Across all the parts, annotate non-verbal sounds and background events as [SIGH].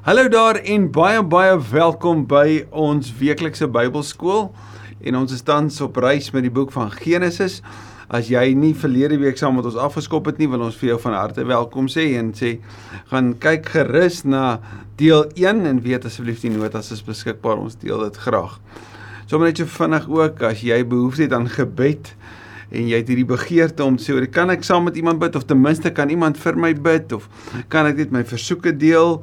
Hallo daar en baie baie welkom by ons weeklikse Bybelskool. En ons is tans op reis met die boek van Genesis. As jy nie verlede week saam met ons afgeskop het nie, wil ons vir jou van harte welkom sê en sê gaan kyk gerus na deel 1 en weet asseblief die notas is beskikbaar. Ons deel dit graag. Sommige net so vinnig ook as jy behoefte het aan gebed en jy het hierdie begeerte om te sê, "Kan ek saam met iemand bid of ten minste kan iemand vir my bid of kan ek net my versoeke deel?"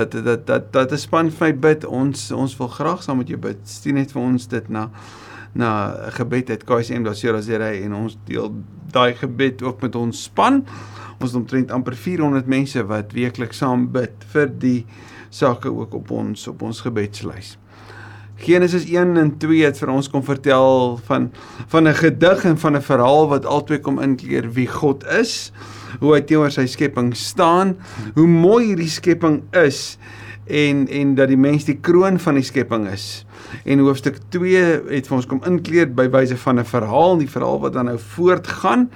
Dat dat dat dat 'n span vir my bid. Ons ons wil graag saam met jou bid. Stuur net vir ons dit na na 'n gebed uit KSM.co.za en ons deel daai gebed ook met ons span. Ons het omtrent amper 400 mense wat weekliks saam bid vir die sake ook op ons op ons gebedslys. Genesis 1 en 2 het vir ons kom vertel van van 'n gedig en van 'n verhaal wat albei kom inkleer wie God is hoe hy teenoor sy skepping staan, hoe mooi hierdie skepping is en en dat die mens die kroon van die skepping is. En hoofstuk 2 het vir ons kom inkleed by wyse van 'n verhaal, die verhaal wat dan nou voortgaan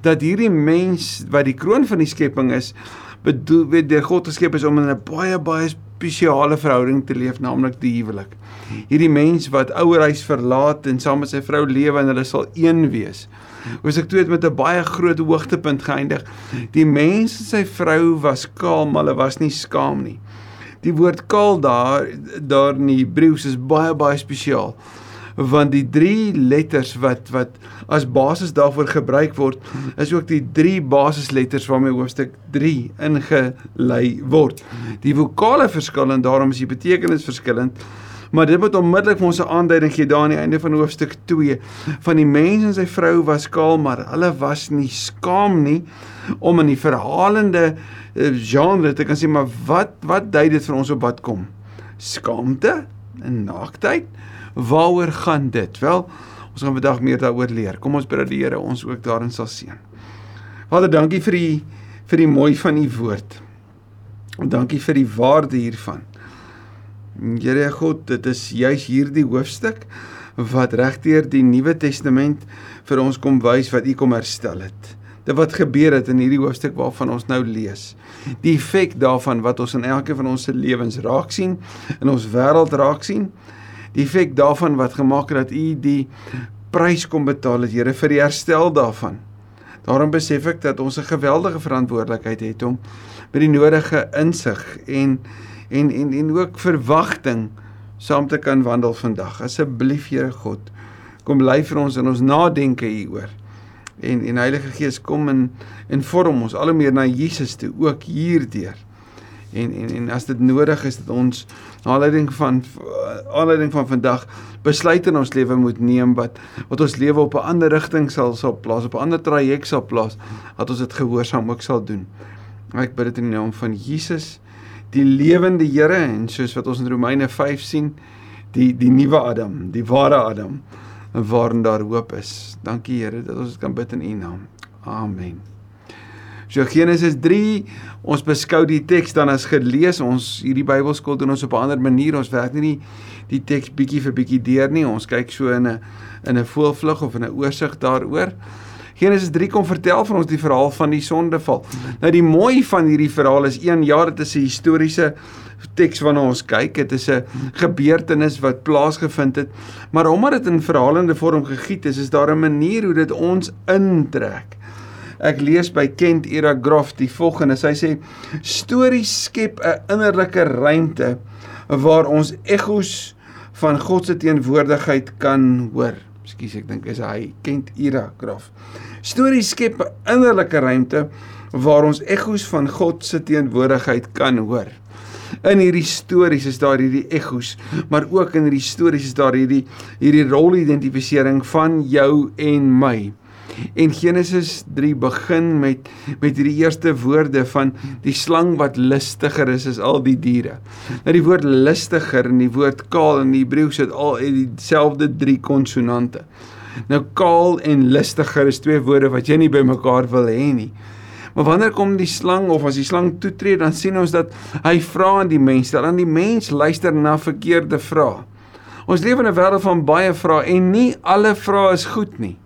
dat hierdie mens wat die kroon van die skepping is, bedoel weet deur God geskep is om in 'n baie baie spesiale verhouding te leef, naamlik die huwelik. Hierdie mens wat ouerhuis verlaat en saam met sy vrou lewe en hulle sal een wees. Hoofstuk 2 het met 'n baie groot hoogtepunt geëindig. Die mens en sy vrou was kaam, hulle was nie skaam nie. Die woord kaal daar daar in Hebreëus is baie baie spesiaal want die drie letters wat wat as basis daarvoor gebruik word is ook die drie basisletters waarmee hoofstuk 3 ingelei word. Die vokale verskil en daarom is die betekenis verskillend. Maar dit moet onmiddellik vir ons 'n aanduiding gee daar aan die einde van hoofstuk 2 van die mens en sy vrou was skaam, maar hulle was nie skaam nie om in die verhalende eh, genre te kan sê maar wat wat dui dit vir ons op wat kom? Skaamte en naaktheid. Waaroor gaan dit? Wel, ons gaan vandag meer daaroor leer. Kom ons bid dat die Here ons ook daarin sal seën. Vader, dankie vir die vir die mooi van u woord. En dankie vir die waarde hiervan. Here God, dit is juis hierdie hoofstuk wat regdeur die Nuwe Testament vir ons kom wys wat U kom herstel het. Dit wat gebeur het in hierdie hoofstuk waarvan ons nou lees. Die effek daarvan wat ons in elke van ons se lewens raak sien, in ons wêreld raak sien. Die effek daarvan wat gemaak het dat U die prys kom betaal het, Here, vir die herstel daarvan. Daarom besef ek dat ons 'n geweldige verantwoordelikheid het om met die nodige insig en en en en ook verwagting saam te kan wandel vandag. Asseblief Here God, kom bly vir ons in ons nadenke hieroor. En en Heilige Gees kom in en vorm ons al hoe meer na Jesus toe ook hierdeur. En en en as dit nodig is dat ons aanleiding van aanleiding van vandag besluite in ons lewe moet neem wat wat ons lewe op 'n ander rigting sal sal plaas, op 'n ander traject sal plaas, dat ons dit gehoorsaam ook sal doen. Ek bid dit in die naam van Jesus die lewende Here en soos wat ons in Romeine 5 sien, die die nuwe Adam, die ware Adam waarin daar hoop is. Dankie Here dat ons kan bid in U naam. Amen. So Genesis 3, ons beskou die teks dan as gelees. Ons hierdie Bybelskool doen ons op 'n ander manier. Ons werk nie die teks bietjie vir bietjie deur nie. Ons kyk so in 'n in 'n voelvlug of in 'n oorsig daaroor. Genesis 3 kom vertel vir ons die verhaal van die sondeval. Nou die mooi van hierdie verhaal is een jaar dit is 'n historiese teks waarna ons kyk. Dit is 'n gebeurtenis wat plaasgevind het, maar omdat dit in verhalende vorm gegiet is, is daar 'n manier hoe dit ons intrek. Ek lees by Kent Ira Groff die volgende. Sy sê stories skep 'n innerlike ruimte waar ons ekos van God se teenwoordigheid kan hoor. Ekskuus, ek dink is hy Kent Ira Groff. Stories skep 'n innerlike ruimte waar ons ekko's van God se teenwoordigheid kan hoor. In hierdie stories is daar hierdie ekko's, maar ook in hierdie stories is daar hierdie hierdie rolidentifisering van jou en my. En Genesis 3 begin met met hierdie eerste woorde van die slang wat lustiger is as al die diere. Nou die woord lustiger en die woord kaal in Hebreëus het al dieselfde drie konsonante. Nou kaal en lustiger is twee woorde wat jy nie bymekaar wil hê nie. Maar wanneer kom die slang of as die slang toetree, dan sien ons dat hy vra aan die mens, dat aan die mens luister na verkeerde vrae. Ons leef in 'n wêreld van baie vrae en nie alle vrae is goed nie.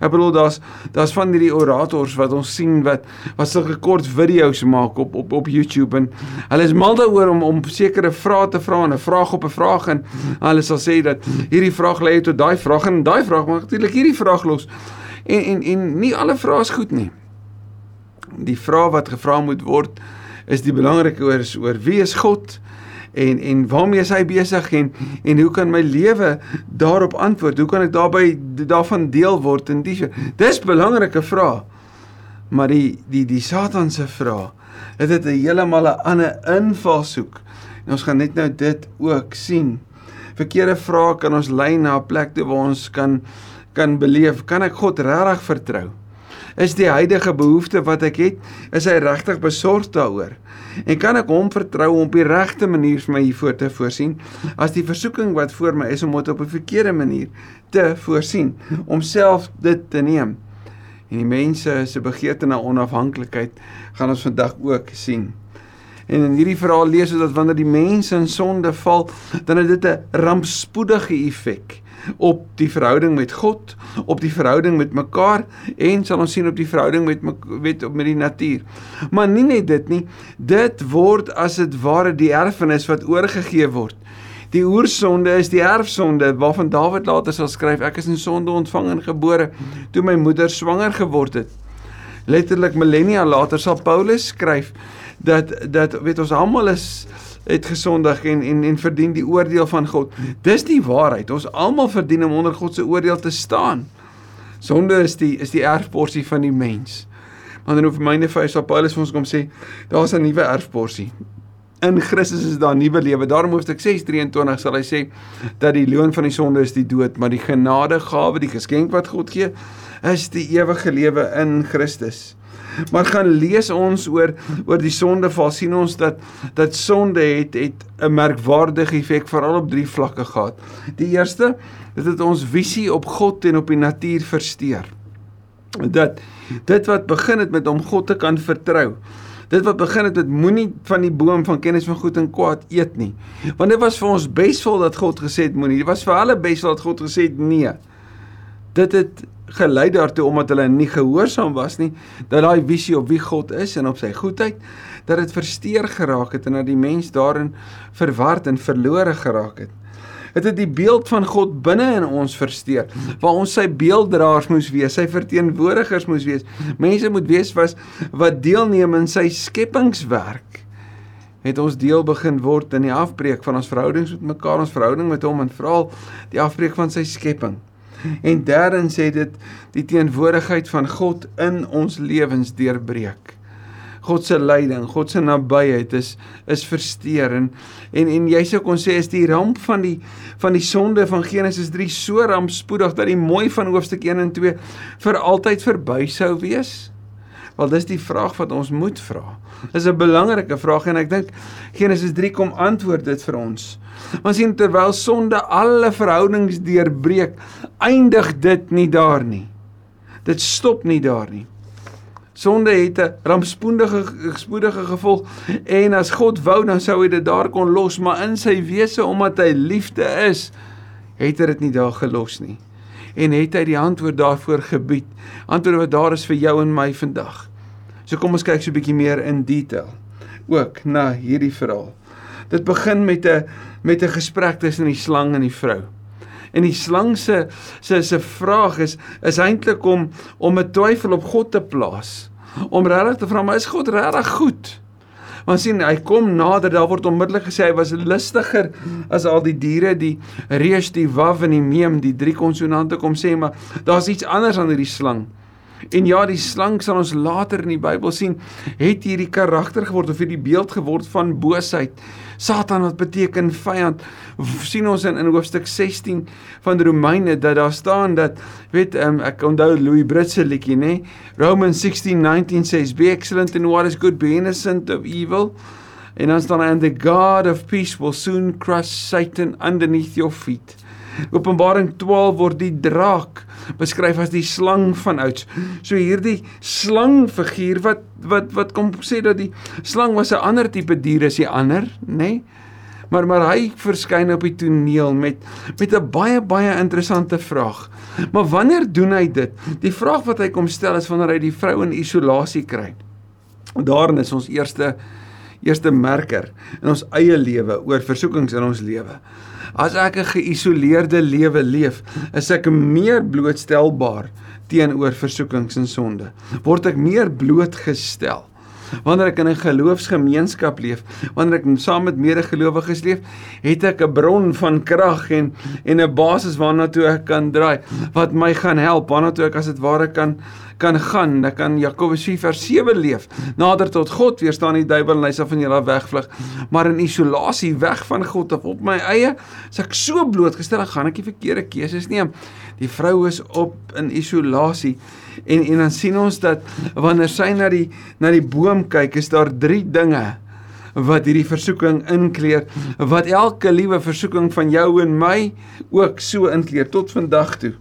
Ek bedoel daar's daar's van hierdie orators wat ons sien wat wat sulke kort video's maak op op op YouTube en hulle is mal daaroor om om sekere vrae te vra en 'n vraag op 'n vraag en hulle sal sê dat hierdie vraag lei tot daai vraag en daai vraag maak natuurlik hierdie vraag los. En en en nie alle vrae is goed nie. Die vraag wat gevra moet word is die belangrike oor oor wie is God? En en waarmee is hy besig en en hoe kan my lewe daarop antwoord? Hoe kan ek daarbey daarvan deel word en dis dis belangrike vrae. Maar die die die Satan se vrae, dit het 'n heeltemal 'n ander invalshoek. En ons gaan net nou dit ook sien. Verkeerde vrae kan ons lei na 'n plek toe waar ons kan kan beleef, kan ek God regtig vertrou? Is die huidige behoefte wat ek het, is hy regtig besorgd daaroor? En kan ek hom vertrou om op die regte manier vir my hiervoor te voorsien as die versoeking wat voor my is om dit op 'n verkeerde manier te voorsien om self dit te neem? En die mense se begeerte na onafhanklikheid gaan ons vandag ook sien. En in hierdie verhaal lees ons dat wanneer die mense in sonde val, dan het dit 'n rampspoedige effek op die verhouding met God, op die verhouding met mekaar en sal ons sien op die verhouding met met met die natuur. Maar nie net dit nie, dit word as dit ware die erfenis wat oorgegee word. Die oorsonde is die erfsonde waarvan Dawid later sal skryf ek is in sonde ontvang en gebore toe my moeder swanger geword het. Letterlik millennia later sal Paulus skryf dat dat weet ons almal is het gesondig en en en verdien die oordeel van God. Dis die waarheid. Ons almal verdien om onder God se oordeel te staan. Sonde is die is die erfporsie van die mens. Maar hoef myne vir Paulus Paulus vir ons kom sê, daar's 'n nuwe erfporsie. In Christus is daar nuwe lewe. Daarom hoofstuk 6:23 sal hy sê dat die loon van die sonde is die dood, maar die genadegawe, die geskenk wat God gee, is die ewige lewe in Christus. Maar gaan lees ons oor oor die sondeval sien ons dat dat sonde het het 'n merkwaardige effek veral op drie vlakke gehad. Die eerste, dit het ons visie op God en op die natuur versteur. Dat dit wat begin het met om God te kan vertrou. Dit wat begin het met moenie van die boom van kennis van goed en kwaad eet nie. Want dit was vir ons besvol dat God gesê het moenie. Dit was vir hulle besvol dat God gesê het nee. Dit het gelei daartoe omdat hulle nie gehoorsaam was nie dat daai visie op wie God is en op sy goedheid dat dit versteur geraak het en dat die mens daarin verward en verlore geraak het. Dit het die beeld van God binne in ons versteur, waar ons sy beelddraers moes wees, sy verteenwoordigers moes wees. Mense moet wees was wat deelneem in sy skepingswerk. Het ons deel begin word in die afbreek van ons verhoudings met mekaar, ons verhouding met hom en veral die afbreek van sy skepping. En derdens sê dit die teenwoordigheid van God in ons lewens deurbreek. God se leiding, God se nabyheid is is versteur en en, en jy sou kon sê is die ramp van die van die sonde van Genesis 3 so rampspoedig dat die mooi van hoofstuk 1 en 2 vir altyd verby sou wees. Wel dis die vraag wat ons moet vra. Dis 'n belangrike vraag en ek dink Genesis 3 kom antwoord dit vir ons. Ons sien terwyl sonde alle verhoudings deurbreek, eindig dit nie daar nie. Dit stop nie daar nie. Sonde het 'n rampspoedige gespoedige gevolg en as God wou dan sou hy dit daar kon los, maar in sy wese omdat hy liefde is, het hy dit nie daar gelos nie. En het hy die antwoord daarvoor gebied. Antwoord wat daar is vir jou en my vandag. So kom ons kyk so 'n bietjie meer in detail ook na hierdie verhaal. Dit begin met 'n met 'n gesprek tussen die slang en die vrou. En die slang se se se vraag is is eintlik om om 'n twyfel op God te plaas. Om regtig te vra, maar is God regtig goed? Want sien, hy kom nader, daar word onmiddellik gesê hy was lustiger as al die diere, die reus, die waf en die meem, die drie konsonante kom sê, maar daar's iets anders aan hierdie slang. En ja, die slang sal ons later in die Bybel sien, het hierdie karakter geword of hierdie beeld geword van boosheid. Satan wat beteken vyand. sien ons in in hoofstuk 16 van Romeine dat daar staan dat weet um, ek onthou Louis Britse liedjie nê. Romans 16:19 says be excellent in what is good be innocent of evil. En dan staan and the God of peace will soon crush Satan underneath your feet. Openbaring 12 word die draak beskryf as die slang van ouds. So hierdie slang figuur wat wat wat kom sê dat die slang was 'n ander tipe dier as die ander, nê? Nee? Maar maar hy verskyn op die toneel met met 'n baie baie interessante vraag. Maar wanneer doen hy dit? Die vraag wat hy kom stel is wanneer hy die vrou in isolasie kry. Daarin is ons eerste eerste merker in ons eie lewe oor versoekings in ons lewe. As ek 'n geïsoleerde lewe leef, is ek meer blootstelbaar teenoor versoekings en sonde. Word ek meer blootgestel wanneer ek in 'n geloofsgemeenskap leef, wanneer ek saam met medegelowiges leef, het ek 'n bron van krag en en 'n basis waarna toe ek kan draai wat my gaan help, waarna toe ek as dit ware kan kan gaan. Ek kan Jakobus 4 vers 7 leef. Nader tot God weerstaan die duiwel en hy sal van julle wegvlug. Maar in isolasie weg van God of op my eie, as ek so blootgestel, gaan ek die verkeerde keuses neem. Die vrou is op in isolasie en en dan sien ons dat wanneer sy na die na die boom kyk, is daar drie dinge wat hierdie versoeking inkleer wat elke liewe versoeking van jou en my ook so inkleer tot vandag toe.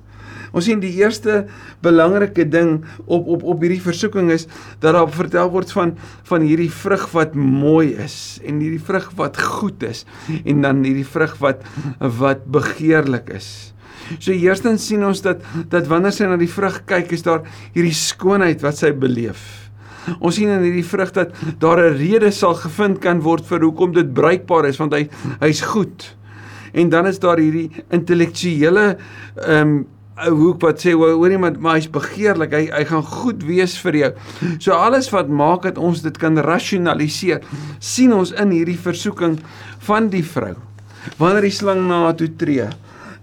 Ons sien die eerste belangrike ding op op op hierdie versoeking is dat daar vertel word van van hierdie vrug wat mooi is en hierdie vrug wat goed is en dan hierdie vrug wat wat begeerlik is. So eerstens sien ons dat dat wanneer sy na die vrug kyk, is daar hierdie skoonheid wat sy beleef. Ons sien in hierdie vrug dat daar 'n rede sal gevind kan word vir hoekom dit bruikbaar is want hy hy's goed. En dan is daar hierdie intellektuele ehm um, hoek wat sê hoor iemand maar hy's begeerlik hy hy gaan goed wees vir jou. So alles wat maak dat ons dit kan rasionaliseer, sien ons in hierdie versoeking van die vrou. Wanneer die slang na haar toe tree,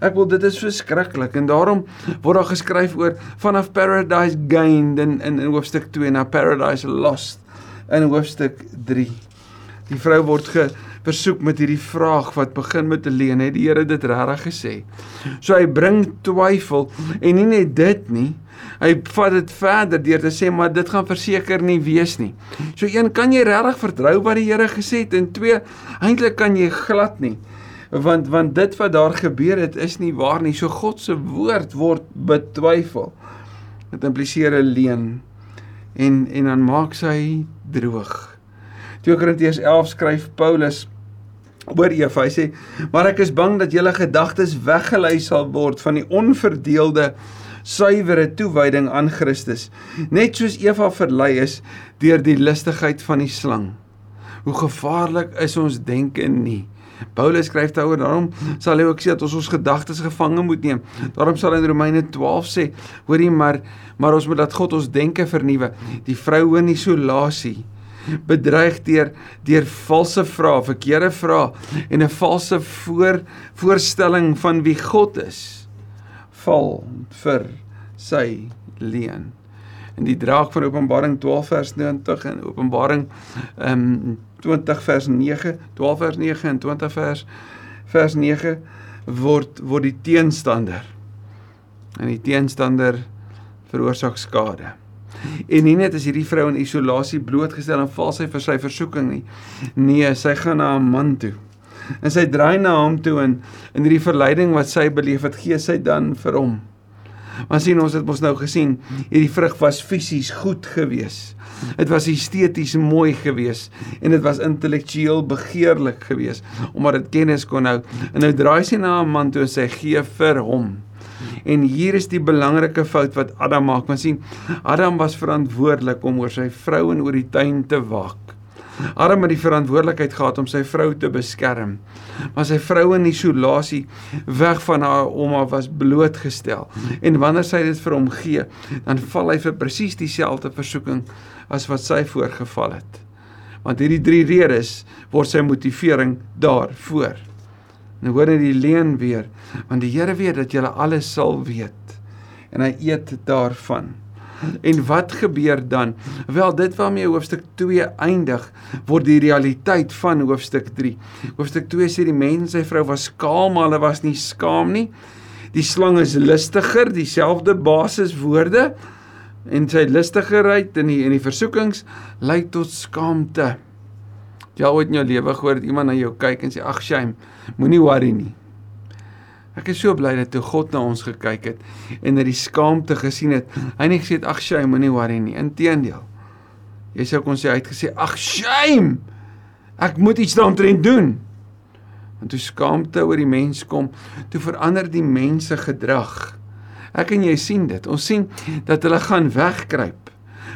Ek wil dit is verskriklik en daarom word daar geskryf oor vanaf paradise gained in in, in hoofstuk 2 na paradise lost in hoofstuk 3. Die vrou word ge versoek met hierdie vraag wat begin met 'n leen, het die Here dit regtig gesê. So hy bring twyfel en nie net dit nie, hy vat dit verder deur te sê maar dit gaan verseker nie wees nie. So een kan jy regtig vertrou wat die Here gesê het en twee eintlik kan jy glad nie want want dit wat daar gebeur het is nie waar nie. So God se woord word betwyfel. Dit impliseer 'n leuen en en dan maak sy droog. 2 Korintiërs 11 skryf Paulus oor Eva. Hy sê: "Maar ek is bang dat julle gedagtes weggelei sal word van die onverdeelde suiwere toewyding aan Christus, net soos Eva verlei is deur die lustigheid van die slang." Hoe gevaarlik is ons denke nie? Paulus skryf daaroor daarom sal hy ook sê dat ons ons gedagtes gevange moet neem. Daarom sal hy in Romeine 12 sê, hoorie maar maar ons moet dat God ons denke vernuwe. Die vroue in isolasie bedreig deur deur valse vrae, verkeerde vrae en 'n valse voor voorstelling van wie God is val vir sy leen. In die draak van Openbaring 12 vers 20 en Openbaring ehm um, 20 vers 9, 12 vers 9 en 20 vers vers 9 word word die teenstander en die teenstander veroorsaak skade. En nie net is hierdie vrou in isolasie blootgestel en val sy vir sy versoeking nie. Nee, sy gaan na 'n man toe. En sy draai na hom toe en in hierdie verleiding wat sy beleef het, gee sy dan vir hom. Maar sien ons het mos nou gesien, hierdie vrug was fisies goed geweest. Dit was esteties mooi geweest en dit was intellektueel begeerlik geweest omdat dit kennis kon hou. En nou draai sy na 'n man toe en sê gee vir hom. En hier is die belangrike fout wat Adam maak. Ons sien Adam was verantwoordelik om oor sy vrou en oor die tuin te waak. Adam het die verantwoordelikheid gehad om sy vrou te beskerm. Maar sy vrou in isolasie weg van haar ouma was blootgestel. En wanneer sy dit vir hom gee, dan val hy vir presies dieselfde versoeking as wat sy voorgeval het. Want hierdie drie redes word sy motivering daarvoor. Nou hoor net die leen weer, want die Here weet dat jy alles sal weet en hy eet daarvan. [LAUGHS] En wat gebeur dan? Wel, dit waarmee hoofstuk 2 eindig, word die realiteit van hoofstuk 3. Hoofstuk 2 sê die mens sy vrou was skaam, hulle was nie skaam nie. Die slang is lustiger, dieselfde basiswoorde en sy lustigheid in die in die versoekings lei tot skaamte. Jy al ooit in jou lewe gehoor dat iemand na jou kyk en sê ag shame, moenie worry nie. Ek is so bly dat toe God na ons gekyk het en dat die skaamte gesien het. Hy het nie gesê ag shame, moenie worry nie. Inteendeel. Jy sou kon sê hy het gesê ag shame. Ek moet iets daaroor doen. En toe skaamte oor die mens kom, toe verander die mense gedrag. Ek en jy sien dit. Ons sien dat hulle gaan wegkruip.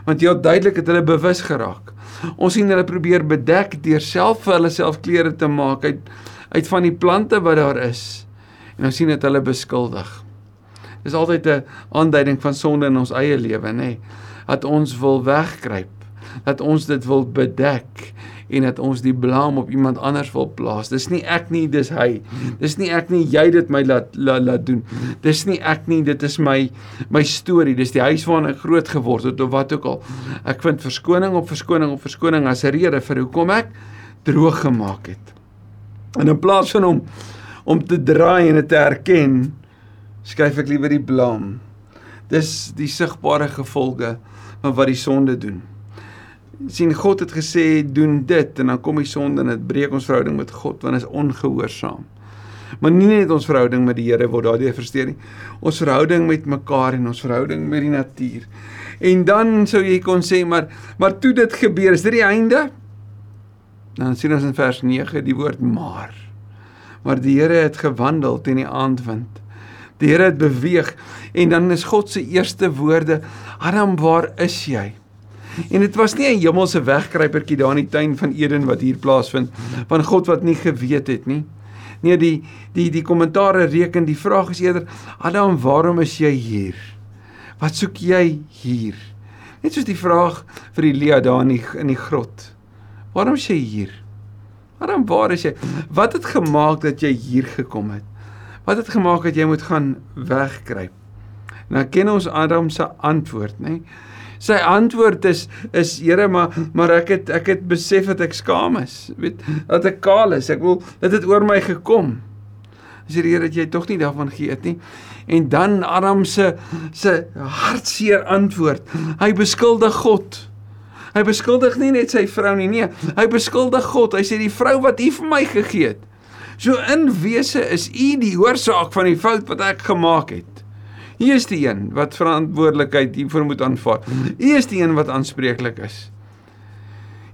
Want het duidelik het hulle bewus geraak. Ons sien hulle probeer bedek deur self vir hulle self klere te maak uit uit van die plante wat daar is. En ons sien dit hulle beskuldig. Dis altyd 'n aanduiding van sonde in ons eie lewe, nê? Nee, dat ons wil wegkruip, dat ons dit wil bedek en dat ons die blame op iemand anders wil plaas. Dis nie ek nie, dis hy. Dis nie ek nie, jy dit my laat laat, laat doen. Dis nie ek nie, dit is my my storie. Dis die huis waarin ek groot geword het of wat ook al. Ek vind verskoning op verskoning op verskoning as 'n rede vir hoekom ek droog gemaak het. En in plaas van hom om te draai en dit te erken, skryf ek liewer die blame. Dis die sigbare gevolge van wat die sonde doen. sien God het gesê doen dit en dan kom die sonde en dit breek ons verhouding met God want is ongehoorsaam. Maar nie net ons verhouding met die Here word daardeur versteur nie. Ons verhouding met mekaar en ons verhouding met die natuur. En dan sou jy kon sê maar maar toe dit gebeur, is dit die einde? Dan sien ons in vers 9 die woord maar. Maar die Here het gewandel teen die aandwind. Die Here het beweeg en dan is God se eerste woorde: "Adam, waar is jy?" En dit was nie 'n hemelse wegkruipertjie daar in die tuin van Eden wat hier plaasvind van God wat nie geweet het nie. Nee, die die die kommentaare reken die vraag is eerder: "Adam, waarom is jy hier? Wat soek jy hier?" Net soos die vraag vir Elia daar in die in die grot. Waarom is jy hier? Waarom waar is jy? Wat het gemaak dat jy hier gekom het? Wat het gemaak dat jy moet gaan wegkruip? Nou ken ons Adam se antwoord, nê? Nee? Sy antwoord is is Here, maar maar ek het ek het besef dat ek skaam is. Weet, dat ek kaal is. Ek wil dit het oor my gekom. Dis die Here dat jy tog nie daarvan geëet nie. En dan Adam se se hartseer antwoord. Hy beskuldig God. Hy beskuldig nie net sy vrou nie, nee, hy beskuldig God. Hy sê die vrou wat U vir my gegee het. So in wese is U die oorsaak van die fout wat ek gemaak het. U is die een wat verantwoordelikheid hiervoor moet aanvaar. U is die een wat aanspreeklik is.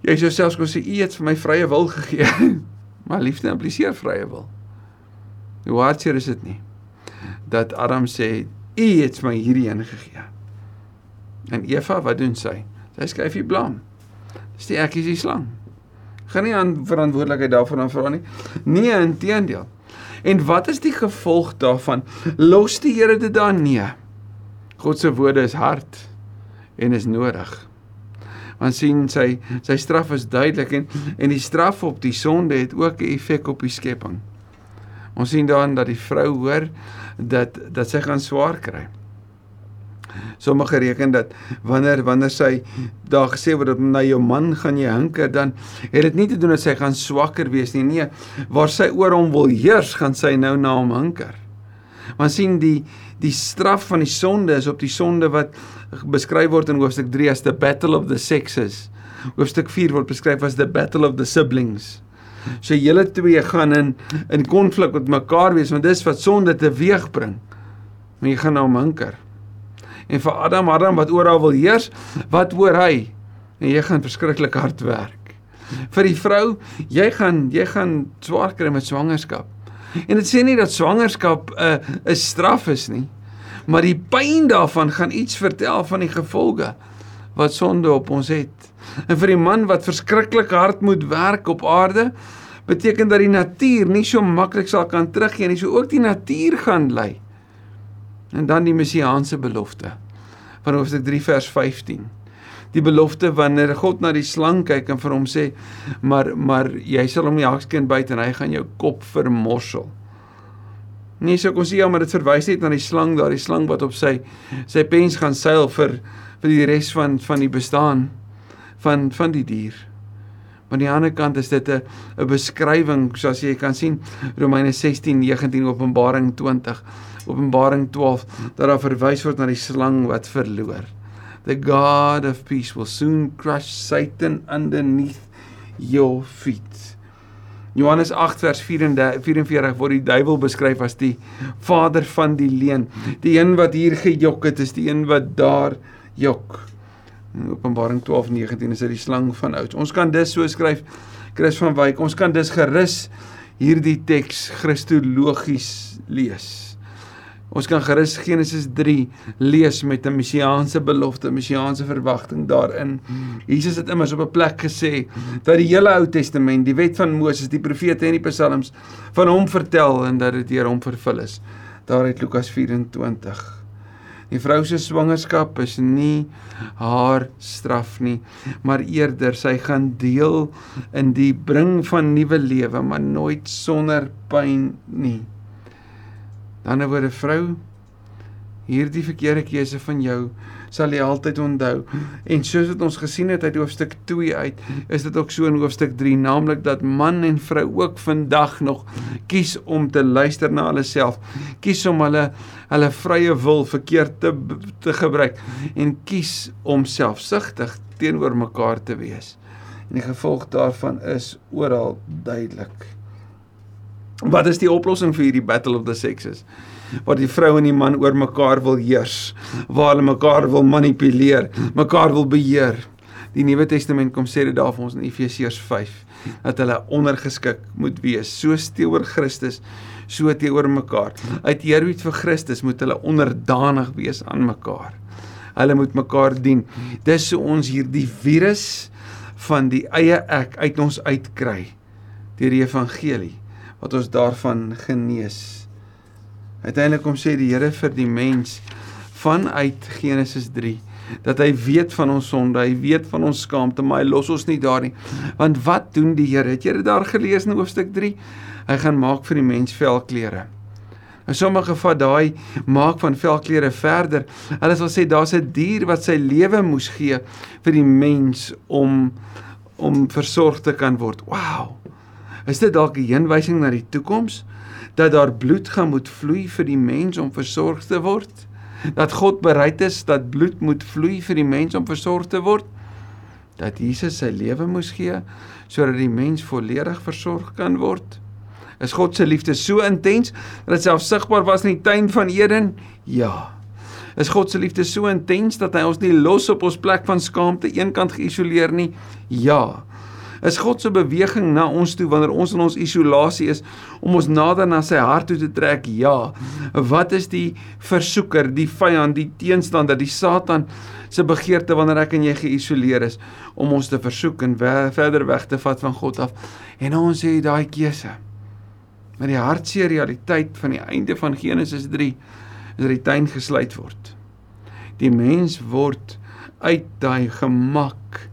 Jy sou selfs kon sê U het vir my vrye wil gegee. [LAUGHS] maar liefde impliseer vrye wil. Hoe hartseer is dit nie? Dat Adam sê U het my hierdie een gegee. En Eva, wat doen sy? Sy skryf die blam. Dis die ek is die slang. Gaan nie aan verantwoordelikheid daarvan aanvra nie. Nee, inteendeel. En wat is die gevolg daarvan? Los die Here dit dan nee. God se woorde is hard en is nodig. Want sien sy sy straf is duidelik en en die straf op die sonde het ook 'n effek op die skepping. Ons sien dan dat die vrou hoor dat dat sy gaan swaar kry sommige reken dat wanneer wanneer sy daar gesê word dat na jou man gaan jy hinker dan het dit nie te doen dat sy gaan swakker wees nie. Nee waar sy oor hom wil heers gaan sy nou na hom hinker. Want sien die die straf van die sonde is op die sonde wat beskryf word in hoofstuk 3 as the battle of the sexes. Hoofstuk 4 word beskryf as the battle of the siblings. So julle twee gaan in in konflik met mekaar wees want dis wat sonde teweegbring maar jy gaan na hom hinker en vir Adam Adam wat oral wil heers, wat hoor hy? En jy gaan verskriklik hard werk. Vir die vrou, jy gaan jy gaan swaar kry met swangerskap. En dit sê nie dat swangerskap 'n uh, 'n straf is nie, maar die pyn daarvan gaan iets vertel van die gevolge wat sonde op ons het. En vir die man wat verskriklik hard moet werk op aarde, beteken dat die natuur nie so maklik sal kan teruggee nie, so ook die natuur gaan lei. En dan die messiaanse belofte van hoofstuk 3 vers 15. Die belofte wanneer God na die slang kyk en vir hom sê: "Maar maar jy sal hom nie hakskind byt en hy gaan jou kop vermorsel." Nee, so kon sien ja, maar dit verwys net na die slang, daardie slang wat op sy sy pens gaan seil vir vir die res van van die bestaan van van die dier. Maar aan die ander kant is dit 'n 'n beskrywing soos jy kan sien Romeine 16:19 Openbaring 20 Openbaring 12 dat daar verwys word na die slang wat verloor. The God of peace will soon crush Satan underneath your feet. Johannes 8 vers 44 word die duiwel beskryf as die vader van die leuen. Die een wat hier gejok het is die een wat daar jok. In Openbaring 12:19 is dit die slang van ouds. Ons kan dus so skryf Chris van Wyk. Ons kan dus gerus hierdie teks kristologies lees. Ons kan gerus Genesis 3 lees met 'n messiaanse belofte, messiaanse verwagting daarin. Jesus het immers op 'n plek gesê dat die hele Ou Testament, die wet van Moses, die profete en die psalms van hom vertel en dat dit deur hom vervul is. Daar uit Lukas 24. Die vrou se swangerskap is nie haar straf nie, maar eerder sy gaan deel in die bring van nuwe lewe, maar nooit sonder pyn nie. Dan word 'n vrou hierdie verkeerde keuse van jou sal jy altyd onthou. En soos wat ons gesien het uit hoofstuk 2 uit, is dit ook so in hoofstuk 3, naamlik dat man en vrou ook vandag nog kies om te luister na hulle self, kies om hulle hulle vrye wil verkeerd te te gebruik en kies om selfsugtig teenoor mekaar te wees. En die gevolg daarvan is oral duidelik. Wat is die oplossing vir hierdie battle of the sexes? Waar die vrou en die man oor mekaar wil heers, waar hulle mekaar wil manipuleer, mekaar wil beheer. Die Nuwe Testament kom sê dit daar vir ons in Efesiërs 5 dat hulle ondergeskik moet wees, soos teenoor Christus, so teenoor mekaar. Uit eerbied vir Christus moet hulle onderdanig wees aan mekaar. Hulle moet mekaar dien. Dis so ons hierdie virus van die eie ek uit ons uitkry deur die evangelie wat ons daarvan genees. Uiteindelik kom sê die Here vir die mens vanuit Genesis 3 dat hy weet van ons sonde, hy weet van ons skaamte, maar hy los ons nie daar nie. Want wat doen die Here? Het jy dit daar gelees in hoofstuk 3? Hy gaan maak vir die mens velklere. En sommige vat daai maak van velklere verder. Hulle sal sê daar's 'n dier wat sy lewe moes gee vir die mens om om versorg te kan word. Wow. Is dit dalk 'n heenwysing na die toekoms dat daar bloed gaan moet vloei vir die mens om versorg te word? Dat God bereid is dat bloed moet vloei vir die mens om versorg te word? Dat Jesus sy lewe moes gee sodat die mens volledig versorg kan word? Is God se liefde so intens dat dit selfs sigbaar was in die tuin van Eden? Ja. Is God se liefde so intens dat hy ons nie los op ons plek van skaamte eenkant geïsoleer nie? Ja. Is God se beweging na ons toe wanneer ons in ons isolasie is om ons nader na sy hart toe te trek? Ja. Wat is die versoeker, die vyand, die teenstander, die Satan se begeerte wanneer ek en jy geïsoleer is om ons te versoek en verder weg te vat van God af? En ons sê daai keuse. Maar die hartseer realiteit van die einde van Genesis 3 is dat die tuin gesluit word. Die mens word uit daai gemak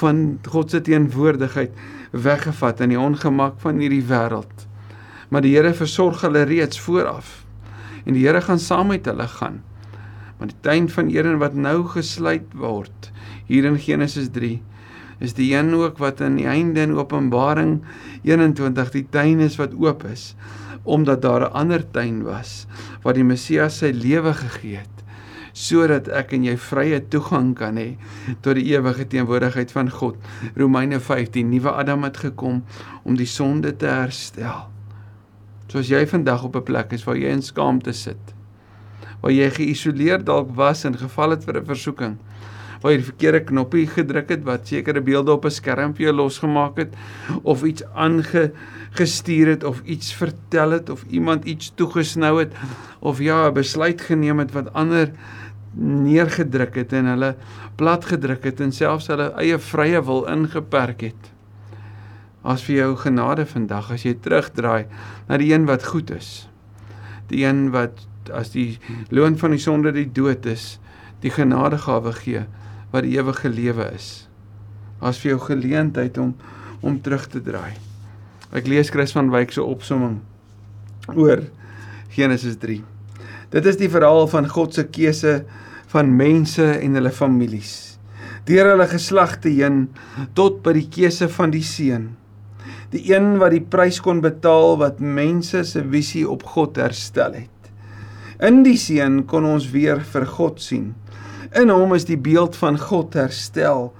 van God se teenwoordigheid weggevat in die ongemak van hierdie wêreld. Maar die Here versorg hulle reeds vooraf. En die Here gaan saam met hulle gaan. Maar die tuin van Eden wat nou gesluit word hier in Genesis 3 is die een ook wat aan die einde in Openbaring 21 die tuin is wat oop is omdat daar 'n ander tuin was waar die Messias sy lewe gegee het sodat ek en jy vrye toegang kan hê tot die ewige teenwoordigheid van God. Romeine 15 nuwe Adam het gekom om die sonde te herstel. Soos jy vandag op 'n plek is waar jy in skaamte sit. Waar jy geïsoleer dalk was en geval het vir 'n versoeking. Waar jy die verkeerde knoppie gedruk het wat sekere beelde op 'n skerm vir jou losgemaak het of iets aange gestuur het of iets vertel het of iemand iets toegesnou het of ja, 'n besluit geneem het wat ander neergedruk het en hulle plat gedruk het en selfs hulle eie vrye wil ingeperk het. As vir jou genade vandag as jy terugdraai na die een wat goed is. Die een wat as die loon van die sonde die dood is, die genadegawe gee wat die ewige lewe is. As vir jou geleentheid om om terug te draai. Ek lees Chris van Wyk se opsomming oor Genesis 3. Dit is die verhaal van God se keuse van mense en hulle families. Deur hulle geslagte heen tot by die keuse van die seun. Die een wat die prys kon betaal wat mense se visie op God herstel het. In die seun kon ons weer vir God sien. In hom is die beeld van God herstel.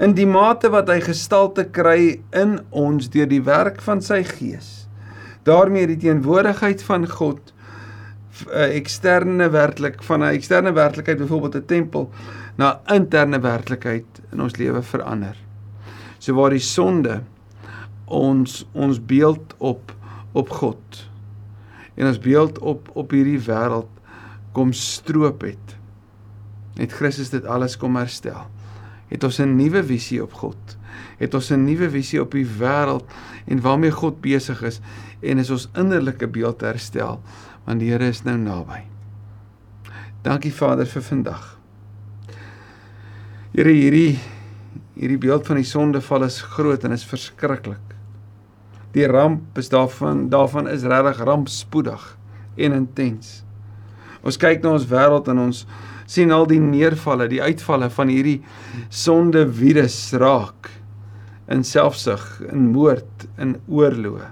In die mate wat hy gestalte kry in ons deur die werk van sy gees. daarmee die teenwoordigheid van God 'n eksterne werklik van 'n eksterne werklikheid byvoorbeeld 'n tempel na interne werklikheid in ons lewe verander. So waar die sonde ons ons beeld op op God en ons beeld op op hierdie wêreld kom stroop het. Het Christus dit alles kom herstel. Het ons 'n nuwe visie op God. Het ons 'n nuwe visie op die wêreld en waarmee God besig is en is ons innerlike beeld herstel want die Here is nou naby. Dankie Vader vir vandag. Here hierdie hierdie beeld van die sondeval is groot en is verskriklik. Die ramp is daarvan daarvan is regtig rampspoedig en intens. Ons kyk na ons wêreld en ons sien al die neervalle, die uitvalle van hierdie sonde virus raak in selfsug, in moord, in oorlog.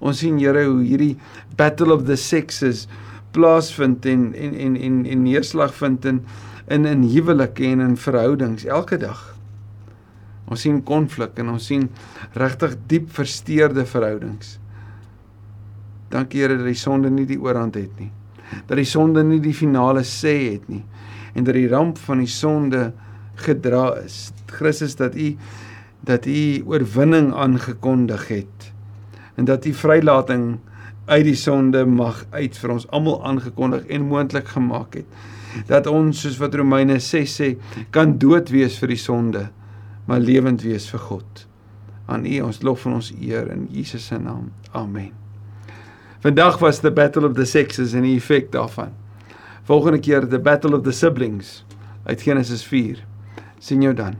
Ons sien Here hoe hierdie battle of the sexes plaasvind en en en en, en neerslag vind in in in huwelike en in verhoudings elke dag. Ons sien konflik en ons sien regtig diep versteurde verhoudings. Dankie Here dat die sonde nie die oorhand het nie. Dat die sonde nie die finale sê het nie en dat die ramp van die sonde gedra is. Christus dat u dat u oorwinning aangekondig het en dat u vrylating uit die sonde mag uit vir ons almal aangekondig en moontlik gemaak het. Dat ons soos wat Romeine 6 sê, kan dood wees vir die sonde, maar lewend wees vir God. Aan U ons lof en ons eer in Jesus se naam. Amen. Vandag was the battle of the sexes en die effek daarvan. Volgende keer the battle of the siblings uit Genesis 4. Sien jou dan.